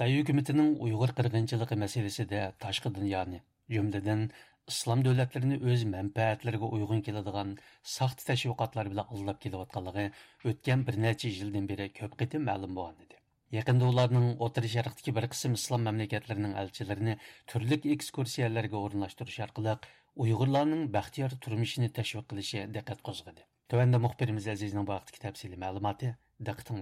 Xitoy hukumatining Uyg'ur qirg'inchiligi masalasida tashqi dunyoni, jumladan islom davlatlarini o'z manfaatlariga uyg'un keladigan saxta tashviqotlar bilan aldab kelayotganligi o'tgan bir necha yildan beri ko'p qitim ma'lum bo'lgan edi. Yaqında ularning O'rta Sharqdagi bir qism islom mamlakatlarining elchilarini turli ekskursiyalarga o'rinlashtirish orqali Uyg'urlarning baxtiyor qilishi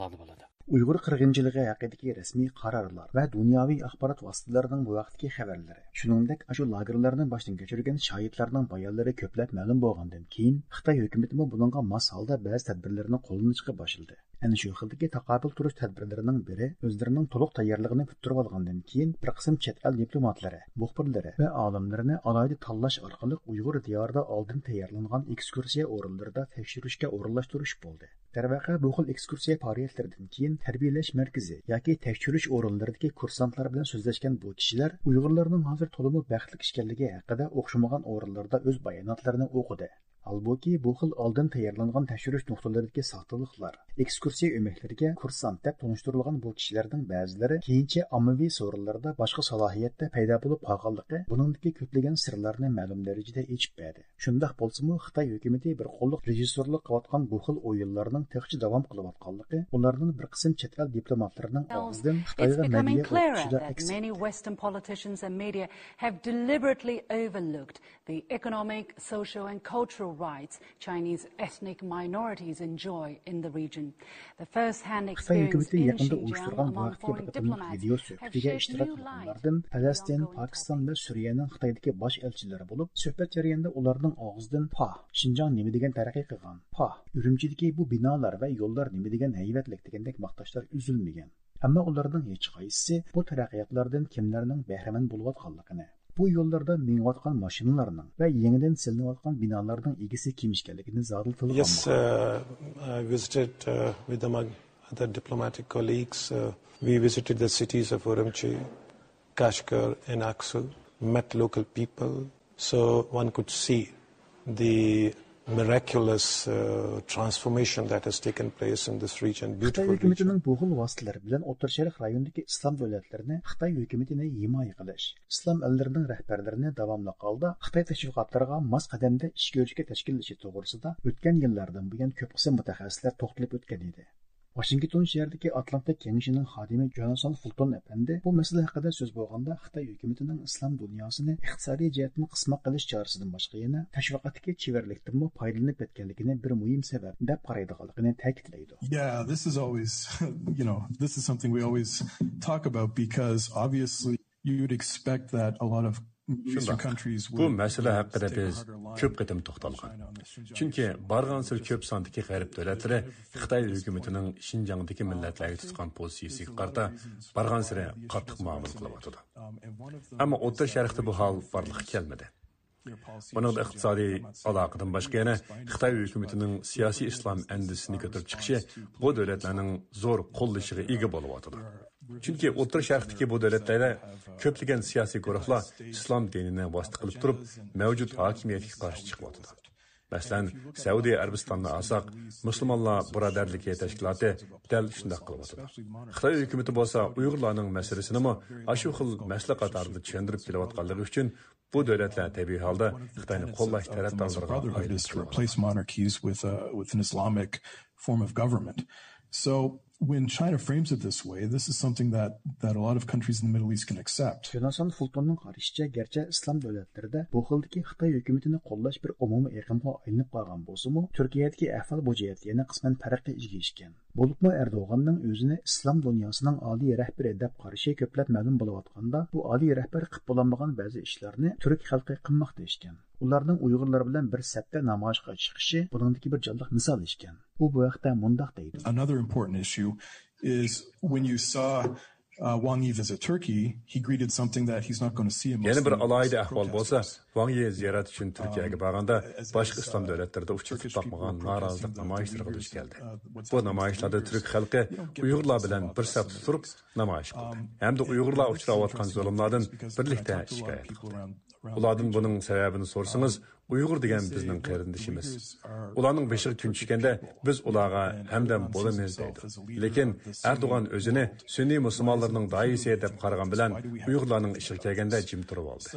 muxbirimiz. Uyg'ur qirg'inchiligi haqidagi rasmiy qarorlar va dunyoviy axborot vositalarining bu vaqtdagi xabarlari. Shuningdek shu lagerlarni boshdan kechirgan shohidlarning bayonlari ko'plab ma'lum bo'lgandan keyin xitoy hukumati bunga mos holda ba'zi tadbirlarni qo'llanishga boshladi ana shu xildagi taqobil turish tadbirlarining biri o'zlarining to'liq tayyorligini puturib olgandan keyin bir qism chet el diplomatlari muxbirlari va olimlarini alohida tanlash orqali uyg'ur diyorida oldin tayyorlangan ekskursiya o'rinlarida tekshirishga o'rinlashtirish bo'ldi. Darvaqa bu xil ekskursiya faoliyatlaridan keyin tarbiyalash markazi yoki tekshirish o'rinlaridagi kursantlar bilan so'zlashgan bu kishilar uyg'urlarning hozir to'limi baxtli ekanligi haqida o'xshamagan o'rinlarda o'z bayonotlarini o'qidi. Halbuki bu xil oldin tayyorlangan tekshirish nuqtalaridagi soxtaliklar, ekskursiya o'maklariga kursant deb tunishtirilgan bu kishilarning ba'zilari keyincha ommaviy so'rinlarda boshqa salohiyatda paydo bo'lib qolganligi buningdagi ko'plagan sirlarni ma'lum darajada yechib berdi. Shundoq bo'lsa-mu, Xitoy hukumati bir qo'lliq rejissyorlik qilayotgan bu xil o'yinlarning texchi davom qilayotganligi ularning bir qism chet el diplomatlarining og'zidan Xitoyga media that many Western politicians and media have deliberately overlooked the economic, social and cultural rights Chinese ethnic minorities enjoy in the region. The first-hand experience in Xinjiang among foreign diplomats have shed new light Palestin, Pakistan va Suriyaning Xitoydagi bosh elchilari bo'lib, suhbat jarayonida ularning og'zidan pa, nima degan taraqqiy qilgan, pa, Urumchidagi bu binolar va yo'llar nima degan hayvatlik degandek maqtashlar uzilmagan. Ammo ularning hech qaysisi bu taraqqiyotlardan kimlarning bahramand bo'layotganligini bu yo'llarda mengayotgan mashinalarning va yangidan silinayotgan binolarning egisi kim ekanligini zodil tilga Yes, uh, I visited uh, with among other diplomatic colleagues. Uh, we visited the cities of Urumqi, Kashgar, and Aksu, met local people, so one could see the miraculous uh, transformation that has taken place in this region. Xitoy hukumatining bu xil vositalar bilan O'rta Sharq rayonidagi islom davlatlarini Xitoy hukumatini himoya qilish, islom ellarining rahbarlarini davomli holda Xitoy tashviqotlariga mos qadamda ish ko'rishga tashkillashi to'g'risida o'tgan yillardan buyon ko'p qism mutaxassislar to'xtalib o'tgan edi. Washington şəhərindəki Atlanta Kengişinin xadimi Jonathan Fulton əfəndi bu məsələ haqqında söz bolğanda Xitay hökumətinin İslam dünyasını iqtisadi cəhətdən qısmaq qilish çarəsindən başqa yana təşviqatdakı çevirlikdən faydalanıb etkənligini bir mühim səbəb deyə qaraydıqlığını təkidləyir. Yeah, this is always, you know, this is something we always talk about because obviously you would expect that a lot of Шындақ, bu мәселе хақыда біз көп қетім тоқталған. Чүнке барған сүр көп сандыки ғәріп төләтірі Қытай үкіметінің Шинжаңдыки милләтләге тұтқан позициясы қарда барған сүрі қаттық мағамыл қылып атыды. Әмі отта шәріқті бұл хал барлық келмеді. Бұның да иқтисади алақыдың башқа яна Қытай үкіметінің саяси ислам әндісіні көтеріп чықшы, бұл дөләтлерінің зор қолдышығы игі болу атыды chunki Отыр шәрқтіке bu davlatlarda көптеген siyosiy guruhlar ислам dinini басты qilib тұрып, мәвжуд хакимиетке qarshi чықып masalan saudiya Сауди Арабистанны musulmonlar мусламанлар tashkiloti dal дәл шундый кылып атыды. Хытай хөкүмәте булса, уйгырларның мәсьәлесен мо ашу tushundirib мәсьәлә uchun bu dövlətlər təbii halda Xitayını qollaş tərəfdarlarına. So when China frames it this way, this is something that, that a lot of countries in the Middle East can accept. Jonathan Fultonning qarashicha, garchi islom davlatlarida bu xildagi Xitoy hukumatini qo'llash bir umumiy iqimga aylanib qolgan bo'lsa-mu, Turkiyadagi ahvol bu jihatda yana qisman farqqa ega Bo'libmi Erdo'g'anning o'zini islom dunyosining oliy rahbari deb qarashi ko'plab ma'lum bo'layotganda, bu oliy rahbar qilib bo'lolmagan ba'zi ishlarni turk xalqi qilmoqda ekan. Ularning Uyg'urlar bilan bir sapda namoyishga chiqishi buningdagi bir jonliq misol ekan. U bu vaqtda mundaq deydi. Another important issue is when you saw uh, Wang Yi visit Turkey, he greeted something that he's not going to see in Yana bir alayda ahvol bo'lsa, Wang Yi ziyorat uchun Turkiyaga borganda boshqa islom davlatlarida uchratib topmagan norozilik namoyishlariga duch keldi. Bu namoyishlarda turk xalqi Uyg'urlar bilan bir safda turib namoyish qildi. Hamda Uyg'urlar uchrayotgan zulmlardan birlikda shikoyat qildi. Ulardan buning sababini so'rsangiz uyg'ur degan bizning qarindishimiz ularning beshiga kun tushganda biz ularga hamdam bo'lamiz deydi lekin erdo'g'an o'zini sunniy musulmonlarning doisi deb qaragan bilan uyg'urlarning ishiga kelganda jim turib oldi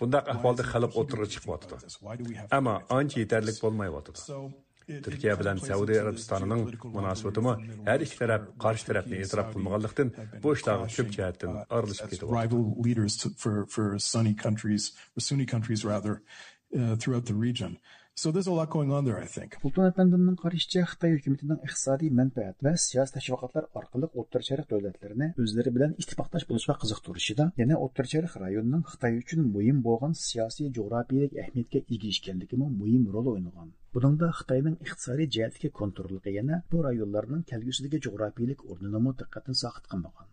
bundaq ahvolda xalq o'tirib chiqyotdi ammo ancha yetarli bo'lmayotdi Түркия bilan Сауди Арабистанының мөнәсәбәтеме һәр ике тәрәп, қарш тәрәпіне эътираф кылмаганлыктан бұл ишларга көп җәһәттән аралашып кеті Rival leaders for for countries, Sunni countries rather, uh, throughout the region. So there's a lot going on there, I think. Sultan Efendi'nin qarışıca Xitay hökumətinin iqtisadi mənfəət və siyasi təşviqatlar özləri bilən da, yəni rayonunun üçün rol. Buningda Xitoyning iqtisodiy jihatdagi kontrolligi yana bu rayonlarning kelgusidagi jo'g'rafiylik o'rnini diqqatni soqit qilmagan.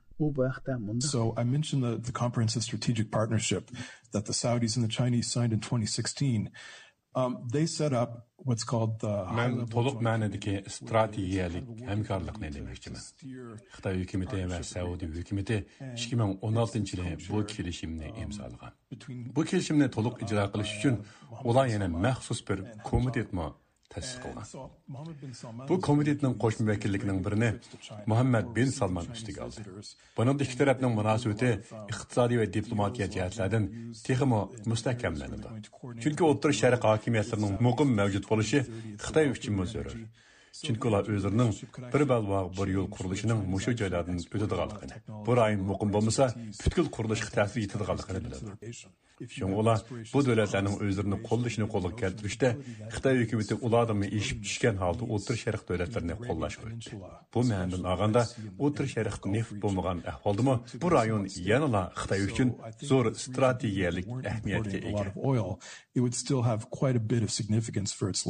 So I mentioned the, the comprehensive strategic partnership that the Saudis and the Chinese signed in 2016. they set up what's called the Мен толық мәнедегі стратегиялық әмкарлықны демекшімін. Қытай үкіметі және Сауди үкіметі 2016 жылы бұл bu имзалаған. imzalığan. Bu толық ижра icra qilish олар яна bir ta'sis qilgan. Bu komitetning qo'shma vakilligining birini Muhammad bin Salman ustiga oldi. Buning ikki tarafning munosabati iqtisodiy va diplomatiya jihatlardan texmo mustahkamlanadi. Chunki O'rta Sharq hokimiyatlarining muqim mavjud bo'lishi Xitoy uchun zarur. Chunki ular o'zlarining bir balvoq bir yo'l qurilishining mushu joylardan o'tadiganligini, bu rayon muqim bo'lmasa, butkul qurilishga ta'sir etadiganligini biladi. Şoňgola bu döwletlerniň özlerini gollaşyny golla keltirişde Xitoy hökümeti uladymı eşip düşkän halda Otur Şərq döwletlerini gollaşga ötdi. Bu mänden aganda Otur Şərq neft bolmagan ahwaldymı bu rayon yanala Xitoy üçin zor strategiyalik ähmiýetke ega. It would still have quite a bit of significance for its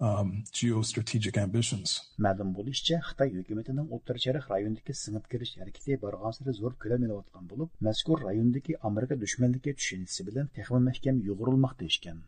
Um, geostrategic ambitions. Ma'lum bo'lishicha, Xitoy hukumatining o'rtacharoq rayondagi singib kirish harakati borgan zo'r ko'lam bo'lib, mazkur rayondagi Amerika dushmanligi tushunchasi bilan texmi mahkam yo'g'rilmoqda ekan.